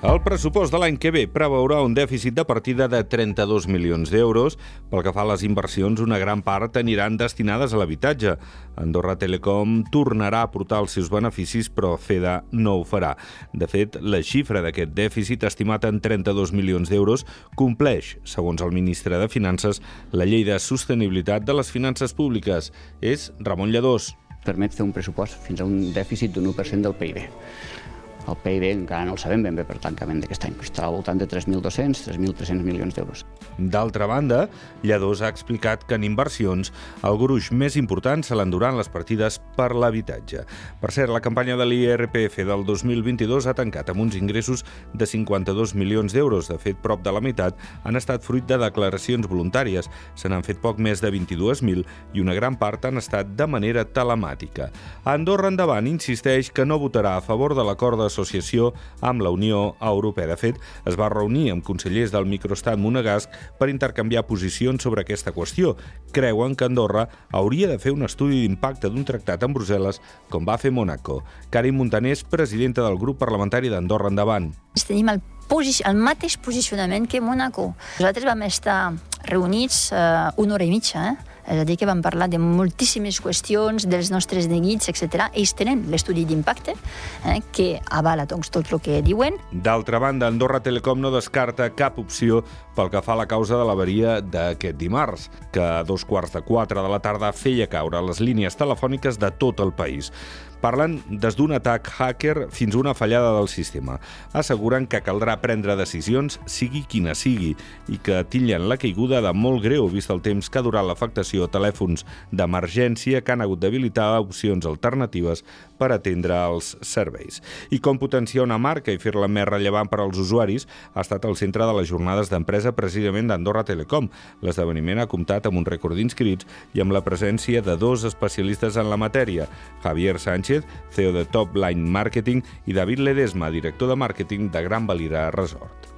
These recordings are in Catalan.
El pressupost de l'any que ve preveurà un dèficit de partida de 32 milions d'euros. Pel que fa a les inversions, una gran part aniran destinades a l'habitatge. Andorra Telecom tornarà a portar els seus beneficis, però FEDA no ho farà. De fet, la xifra d'aquest dèficit, estimat en 32 milions d'euros, compleix, segons el ministre de Finances, la llei de sostenibilitat de les finances públiques. És Ramon Lledós. Permet fer un pressupost fins a un dèficit d'un 1% del PIB. El PIB encara no el sabem ben bé per tancament d'aquest any, estarà al voltant de 3.200, 3.300 milions d'euros. D'altra banda, Lledós ha explicat que en inversions el gruix més important se l'enduran les partides per l'habitatge. Per cert, la campanya de l'IRPF del 2022 ha tancat amb uns ingressos de 52 milions d'euros. De fet, prop de la meitat han estat fruit de declaracions voluntàries. Se n'han fet poc més de 22.000 i una gran part han estat de manera telemàtica. Andorra Endavant insisteix que no votarà a favor de l'acord d'associació amb la Unió Europea. De fet, es va reunir amb consellers del microestat monegasc per intercanviar posicions sobre aquesta qüestió. Creuen que Andorra hauria de fer un estudi d'impacte d'un tractat amb Brussel·les com va fer Mónaco. Karim Montanés, presidenta del grup parlamentari d'Andorra Endavant. Tenim el, el mateix posicionament que Mónaco. Nosaltres vam estar reunits eh, una hora i mitja, eh? És a dir, que vam parlar de moltíssimes qüestions, dels nostres neguits, etc. Ells tenen l'estudi d'impacte, eh, que avala doncs, tot el que diuen. D'altra banda, Andorra Telecom no descarta cap opció pel que fa a la causa de l'averia d'aquest dimarts, que a dos quarts de quatre de la tarda feia caure les línies telefòniques de tot el país. Parlen des d'un atac hacker fins a una fallada del sistema. Asseguren que caldrà prendre decisions, sigui quina sigui, i que titllen la caiguda de molt greu vist el temps que ha durat l'afectació a telèfons d'emergència que han hagut d'habilitar opcions alternatives per atendre els serveis. I com potenciar una marca i fer-la més rellevant per als usuaris ha estat el centre de les jornades d'empresa precisament d'Andorra Telecom. L'esdeveniment ha comptat amb un rècord d'inscrits i amb la presència de dos especialistes en la matèria, Javier Sánchez, CEO de Top Line Marketing, i David Ledesma, director de màrqueting de Gran Valira Resort.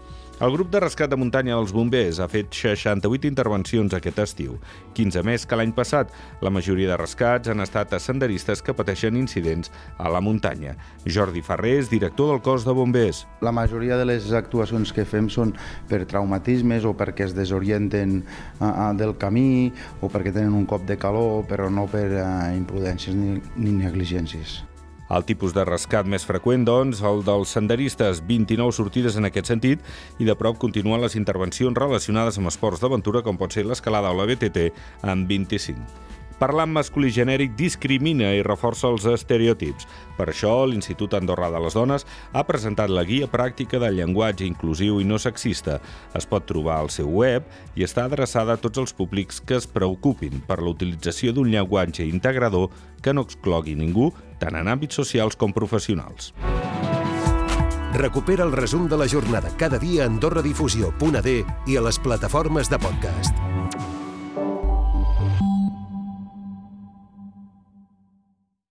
El grup de rescat de muntanya dels bombers ha fet 68 intervencions aquest estiu, 15 més que l'any passat. La majoria de rescats han estat a senderistes que pateixen incidents a la muntanya. Jordi Ferrer és director del cos de bombers. La majoria de les actuacions que fem són per traumatismes o perquè es desorienten uh, del camí o perquè tenen un cop de calor, però no per uh, imprudències ni, ni negligències. El tipus de rescat més freqüent, doncs, el dels senderistes, 29 sortides en aquest sentit, i de prop continuen les intervencions relacionades amb esports d'aventura, com pot ser l'escalada o la BTT, amb 25. Parlar en masculí genèric discrimina i reforça els estereotips. Per això, l'Institut Andorrà de les Dones ha presentat la guia pràctica del llenguatge inclusiu i no sexista. Es pot trobar al seu web i està adreçada a tots els públics que es preocupin per la utilització d'un llenguatge integrador que no exclogui ningú, tant en àmbits socials com professionals. Recupera el resum de la jornada cada dia a AndorraDifusió.d i a les plataformes de podcast.